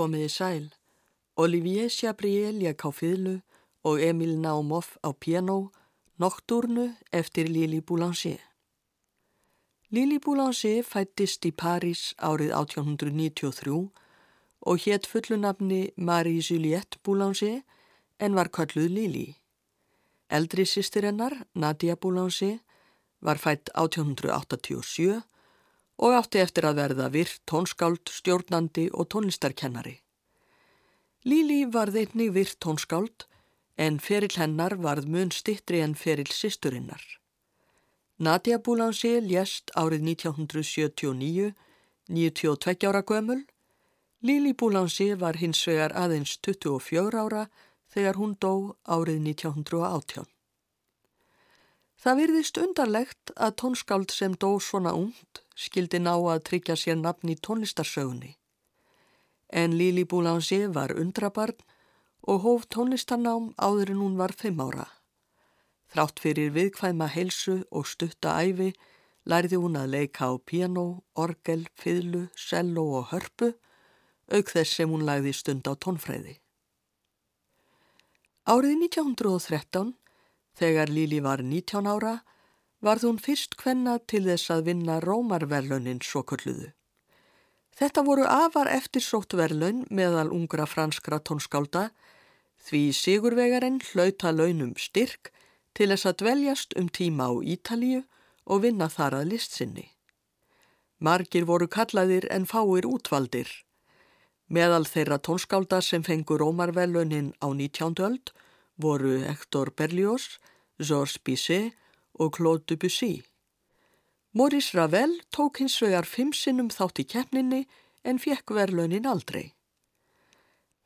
Komiði sæl. Olivier Chabrier lék á fýðlu og Emil Naumov á piano, Nocturnu eftir Lili Boulanger. Lili Boulanger fættist í París árið 1893 og hétt fullunafni Marie-Juliette Boulanger en var kölluð Lili. Eldri sýstir hennar, Nadia Boulanger, var fætt 1887 og átti eftir að verða virt tónskáld, stjórnandi og tónlistarkennari. Líli varð einnig virt tónskáld en ferill hennar varð mun stittri en ferill sýsturinnar. Nadia Boulanger lést árið 1979, 92 ára gömul. Líli Boulanger var hins vegar aðeins 24 ára þegar hún dó árið 1918. Það virðist undarlegt að tónskáld sem dó svona ungd skildi ná að tryggja sér nafn í tónlistarsögunni. En Lili Boulanger var undrabarn og hóf tónlistarnám áður en hún var fimm ára. Þrátt fyrir viðkvæma heilsu og stutta æfi lærði hún að leika á piano, orgel, fiðlu, cello og hörpu, auk þess sem hún lagði stund á tónfræði. Árið 1913 Þegar Líli var 19 ára varð hún fyrst hvenna til þess að vinna Rómarverlunin svo kulluðu. Þetta voru afar eftirsótt verlun meðal ungra franskra tónskálda því Sigurvegarinn hlauta launum styrk til þess að dveljast um tíma á Ítalíu og vinna þar að listsinni. Margir voru kallaðir en fáir útvaldir. Meðal þeirra tónskálda sem fengur Rómarverlunin á 19. öld voru Hector Berlioz, Georges Bizet og Claude Debussy. Maurice Ravel tók hins vegar fimm sinnum þátt í keppninni en fekk verlaunin aldrei.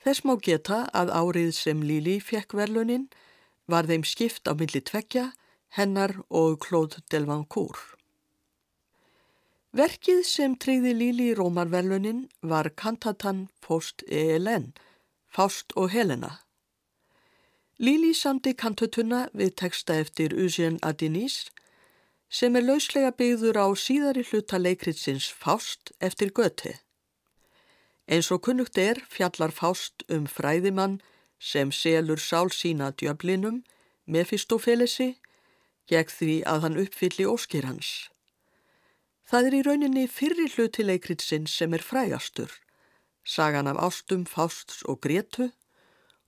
Þess má geta að árið sem Lili fekk verlaunin var þeim skipt á milli tvekja, hennar og Claude Delvancourt. Verkið sem treyði Lili í Rómarverlunin var kantatan Post ELN, Faust og Helena. Líli samdi kantötuna við texta eftir Eugène Adinis sem er lauslega byggður á síðari hluta leikritsins Faust eftir Göte. Eins og kunnugt er fjallar Faust um fræðimann sem selur sál sína djöflinum, Mefistofélesi, gegn því að hann uppfylli óskir hans. Það er í rauninni fyrri hluti leikritsins sem er frægastur, sagan af ástum Fausts og Gretu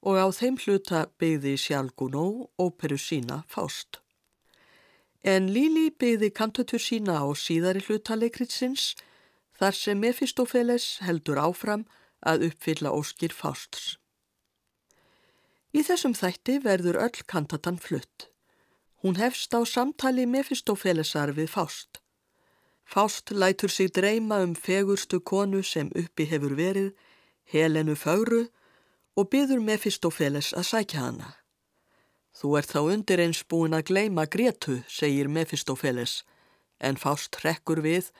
og á þeim hluta byggði sjálf Gunó óperu sína Fást. En Líli byggði kantötur sína á síðari hluta leikritsins þar sem Mefistoféles heldur áfram að uppfylla óskir Fásts. Í þessum þætti verður öll kantatan flutt. Hún hefst á samtali Mefistofélesar við Fást. Fást lætur sig dreyma um fegurstu konu sem uppi hefur verið, Helenu Fögru, og byður Mefistoféles að sækja hana. Þú ert þá undir eins búin að gleima Gretu, segir Mefistoféles, en Fást hrekkur við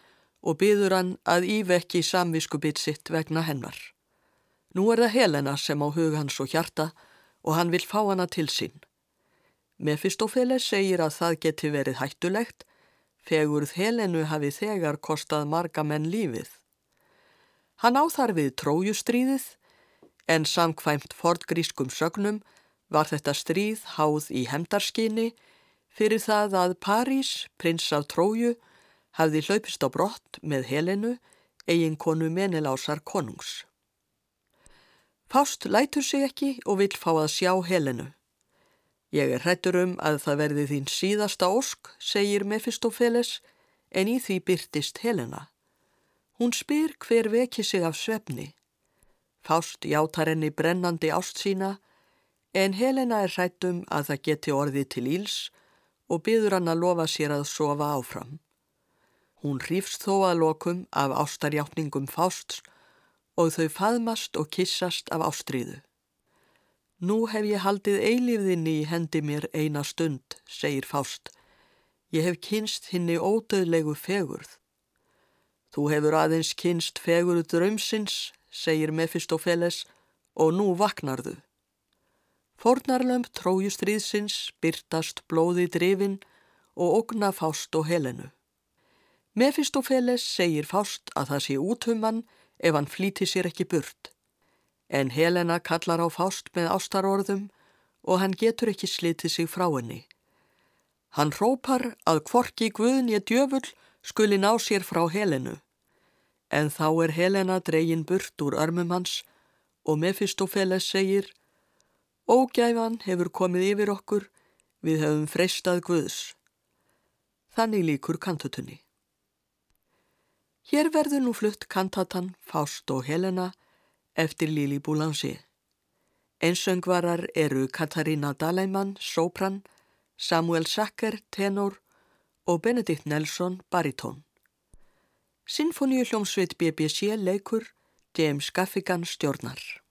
og byður hann að ívekki samviskubitt sitt vegna hennar. Nú er það Helena sem á hug hans og hjarta og hann vil fá hana til sín. Mefistófeles segir að það geti verið hættulegt, fegurð Helenu hafi þegar kostað marga menn lífið. Hann áþar við trójustríðið, en samkvæmt fordgrískum sögnum var þetta stríð háð í hemdarskinni fyrir það að París, prins af Tróju, hafði hlaupist á brott með Helenu, eigin konu menilásar konungs. Fást lætur sig ekki og vil fá að sjá Helenu. Ég er hrættur um að það verði þín síðasta ósk, segir Mefistófeles, en í því byrtist Helena. Hún spyr hver veki sig af svefni. Fást játar henni brennandi ást sína, en Helena er hrættum að það geti orðið til íls og byður hann að lofa sér að sofa áfram. Hún hrýfst þó að lokum af ástarjáttningum Fásts og þau faðmast og kissast af ástríðu. Nú hef ég haldið eilífðinni í hendi mér eina stund, segir Fást. Ég hef kynst hinni ódöðlegu fegurð. Þú hefur aðeins kynst fegurð drömsins, segir Mefistófeles, og nú vaknarðu. Fornarlömp trójustriðsins byrtast blóði drifin og ógna Fást og Helenu. Mefistófeles segir Fást að það sé úthumann ef hann flíti sér ekki burt. En Helena kallar á Fást með ástarorðum og hann getur ekki slitið sig frá henni. Hann rópar að kvorki Guðn ég djöfull skuli ná sér frá Helenu. En þá er Helena dregin burt úr örmum hans og Mefistófeles segir Ógæfan hefur komið yfir okkur, við hefum freistað Guðs. Þannig líkur kantutunni. Hér verður nú flutt kantatan Fást og Helena eftir Lili Boulanger. Einsöngvarar eru Katarína Daleimann, sopran, Samuel Sacker, tenor og Benedikt Nelson, baritón. Sinfoníu hljómsveit BBC leikur, James Gaffigan stjórnar.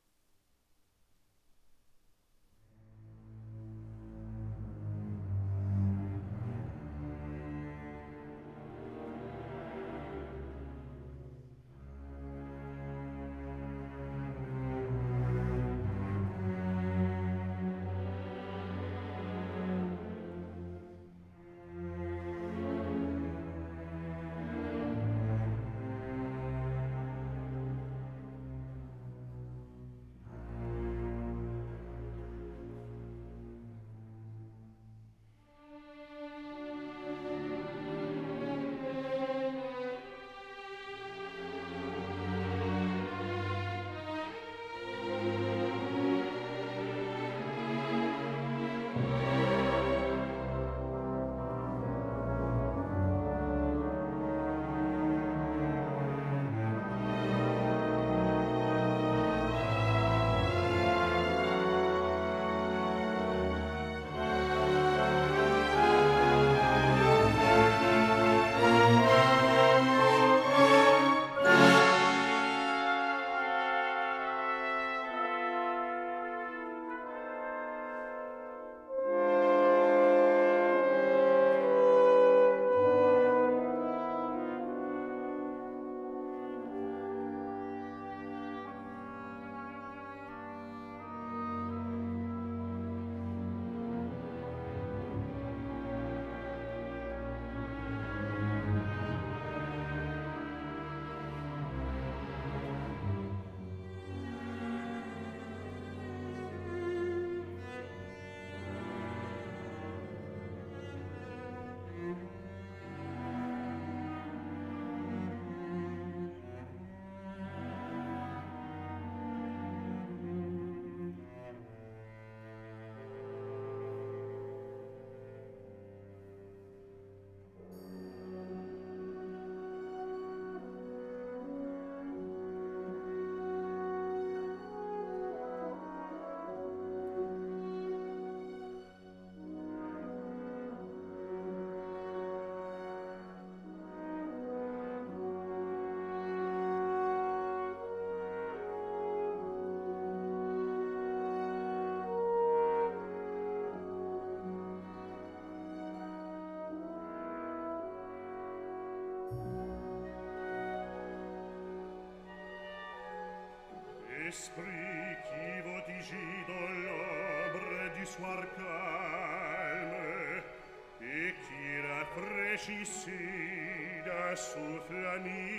soir calme et qui rafraîchissait d'un souffle ami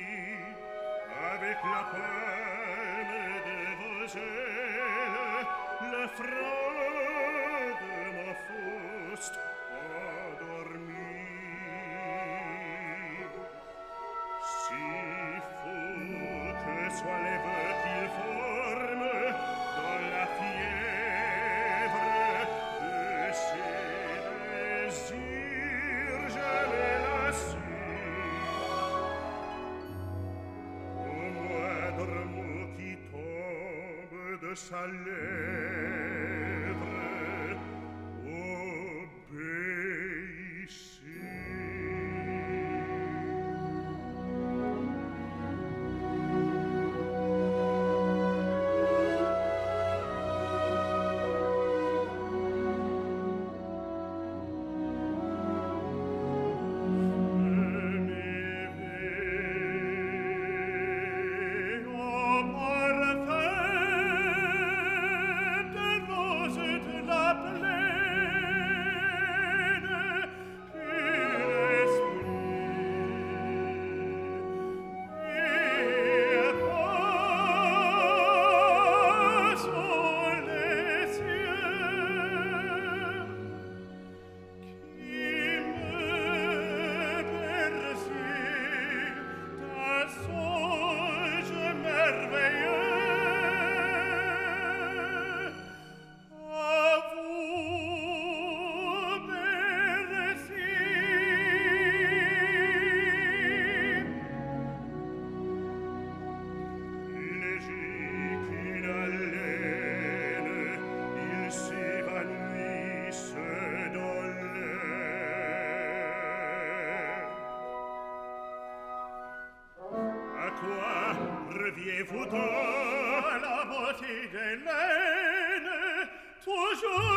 avec la palme de vos ailes le front de ma Faust dormir si faut que soit les Jerusalem. rene toujours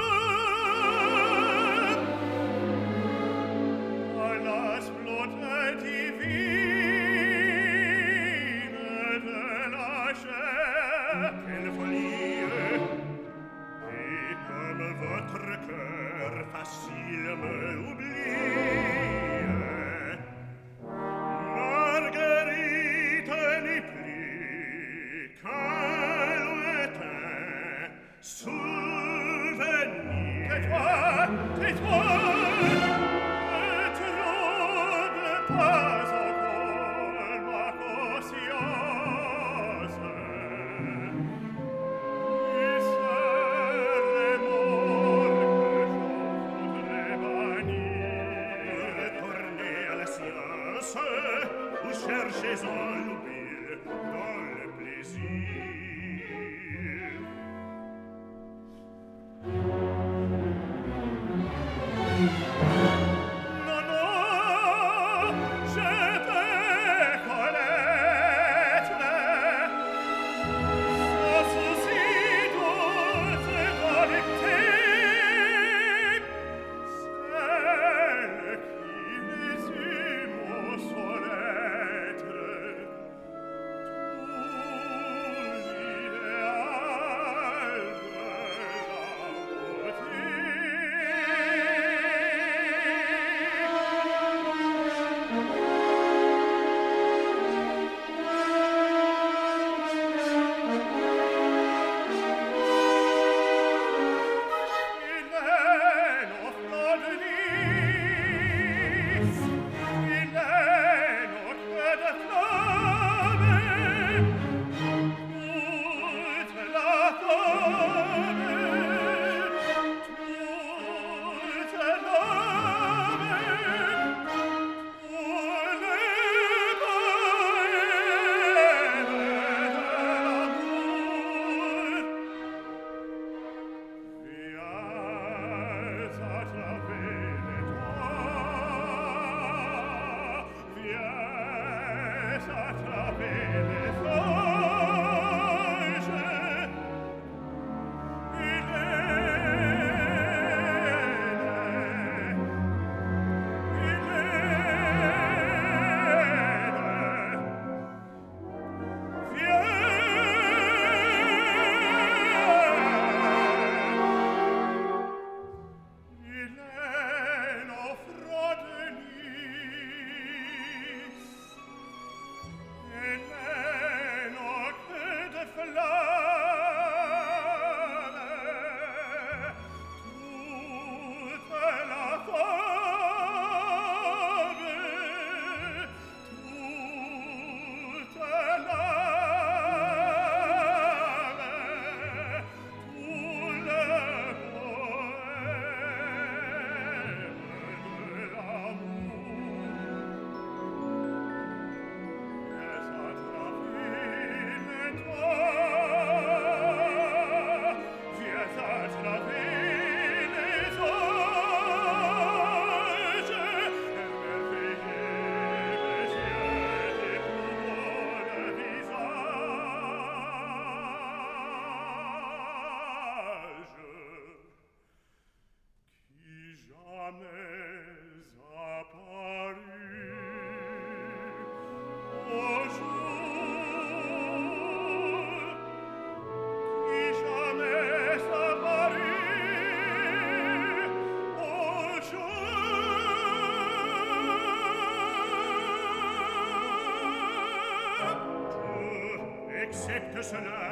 ne se lève.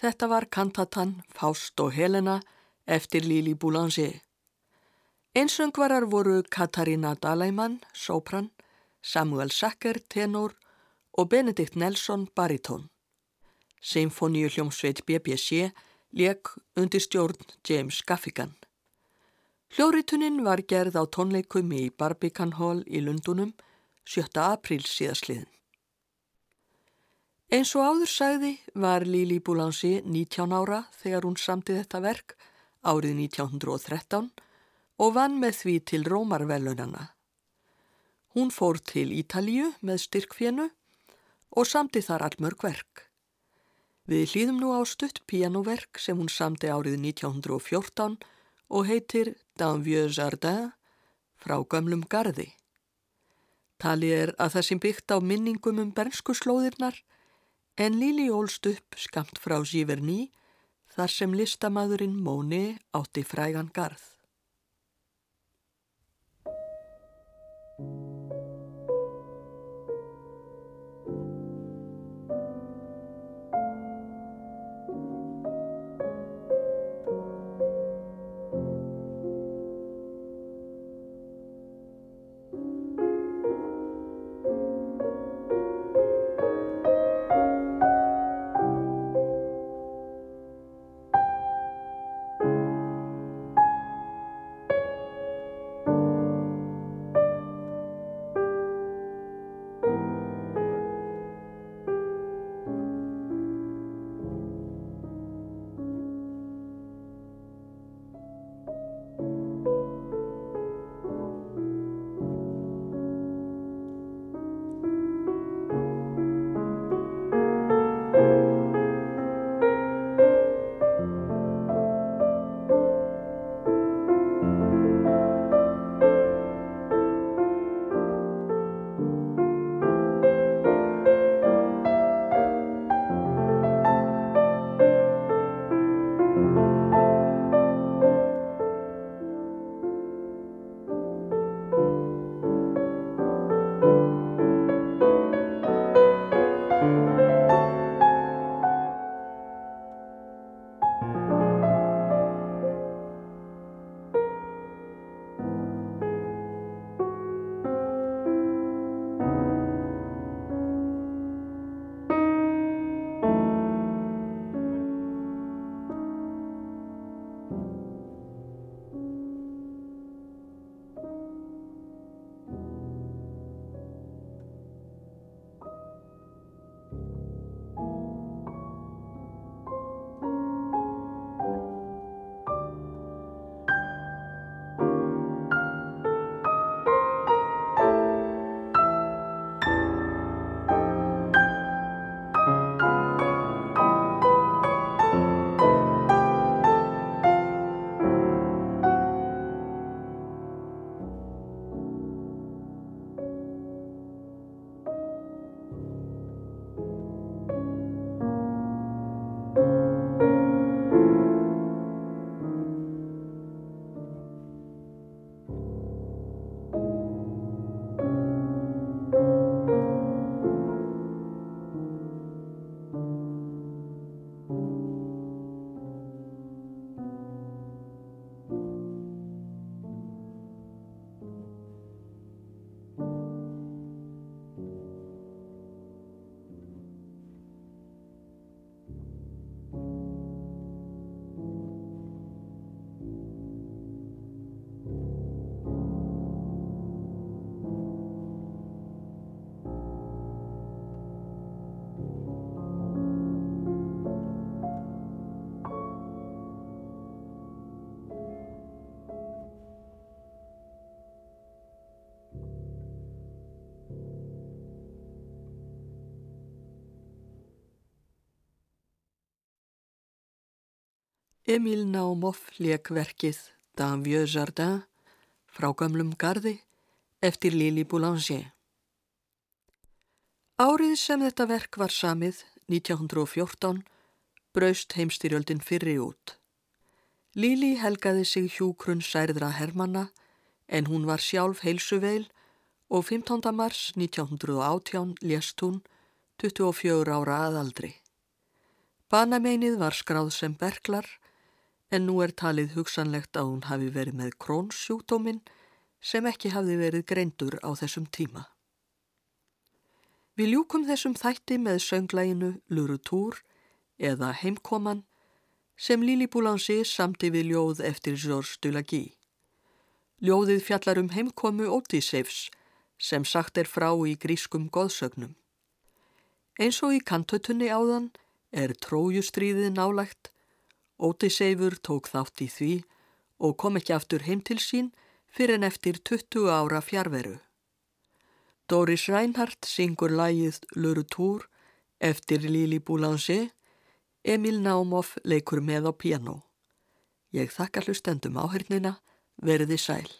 Þetta var kantatan Faust og Helena eftir Lili Boulanger. Einsöngvarar voru Katarina Dalaimann, sopran, Samuel Sacker, tenor og Benedikt Nelson, baritón. Symfóníu hljómsveit BBC leik undir stjórn James Gaffigan. Hljórituninn var gerð á tónleikum í Barbican Hall í Lundunum 7. apríl síðasliðin. Eins og áður sagði var Lili Boulanger 19 ára þegar hún samti þetta verk árið 1913 og vann með því til Rómarvelunana. Hún fór til Ítalíu með styrkfjenu og samti þar allmörg verk. Við hlýðum nú á stutt pianoverk sem hún samti árið 1914 og heitir Dans Vieux Jardin frá gömlum gardi. Tali er að það sem byggt á minningum um bernsku slóðirnar en Lili ólst upp skamt frá Giverny þar sem listamadurinn Móni átti frægan garð. Emil Naumov leik verkið Dans Vieux Jardin frá gamlum gardi eftir Lili Boulanger. Árið sem þetta verk var samið, 1914, braust heimstyrjöldin fyrri út. Lili helgaði sig hjúkrun særðra Hermanna en hún var sjálf heilsuveil og 15. mars 1918 lést hún 24 ára aðaldri. Banameinið var skráð sem berglar en nú er talið hugsanlegt að hún hafi verið með krónsjúkdóminn sem ekki hafi verið greindur á þessum tíma. Við ljúkum þessum þætti með sönglæginu Lurutúr eða Heimkoman sem Lili Boulanger samti við ljóð eftir Georges Dulagui. Ljóðið fjallar um heimkomu Ótíseifs sem sagt er frá í grískum goðsögnum. Eins og í kantötunni áðan er trójustríðið nálægt, Ótíseifur tók þátt í því og kom ekki aftur heim til sín fyrir en eftir 20 ára fjárveru. Doris Reinhardt syngur lægið Lurutúr eftir Lili Boulanger, Emil Naumov leikur með á piano. Ég þakka hlustendum áhörnina, verði sæl.